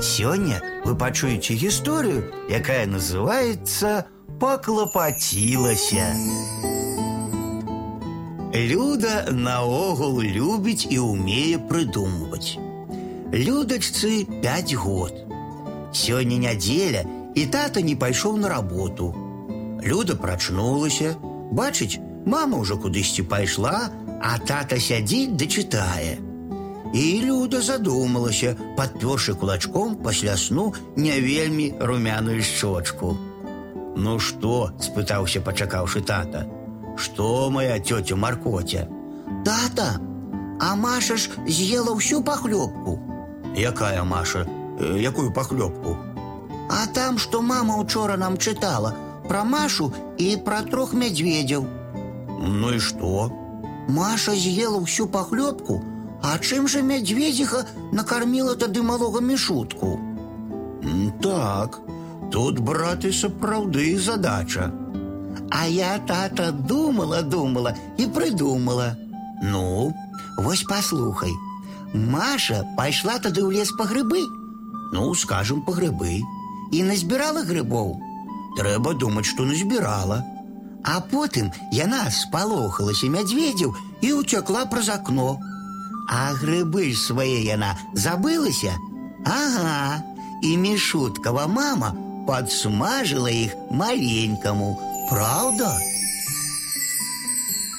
Сёння вы пачуеце гісторыю, якая называется «Паклапацілася». Люда наогул любіць і ўмее прыдумваць. Людачцы 5 год. Сёння нядзеля, і тата не пайшоў на работу. Люда прачнулася, бачыць, мама ўжо кудысьці пайшла, а тата сядзіць ды чытае. І Люда задумалася, падпёршы кулачком пасля сну не вельмі румяную шчочку. Ну што, спытаўся, пачакаўшы тата. Што моя тётя Маркотя? Тата, а Маша ж з'ела ўсю пахлёбку. Якая Маша? Э, якую пахлёбку? А там, што мама учора нам чытала пра Машу і пра трох мядзведзяў. Ну і што? Маша з'ела ўсю пахлёбку, а чым жа мядзведзіха накарміла тады малога мішутку? М, Так, тут, брат, і сапраўды задача. А я, тата, думала, думала і прыдумала. Ну, вось паслухай. Маша пайшла тады ў лес па грыбы. Ну, скажем, па грыбы. І назбірала грыбоў. Трэба думаць, што назбірала. А потым яна спалохалася мядзведзяў і ўцякла праз акно. А грыбы ж свае яна забылася? Ага, і мішуткава мама падсмажыла іх маленькаму. Правда?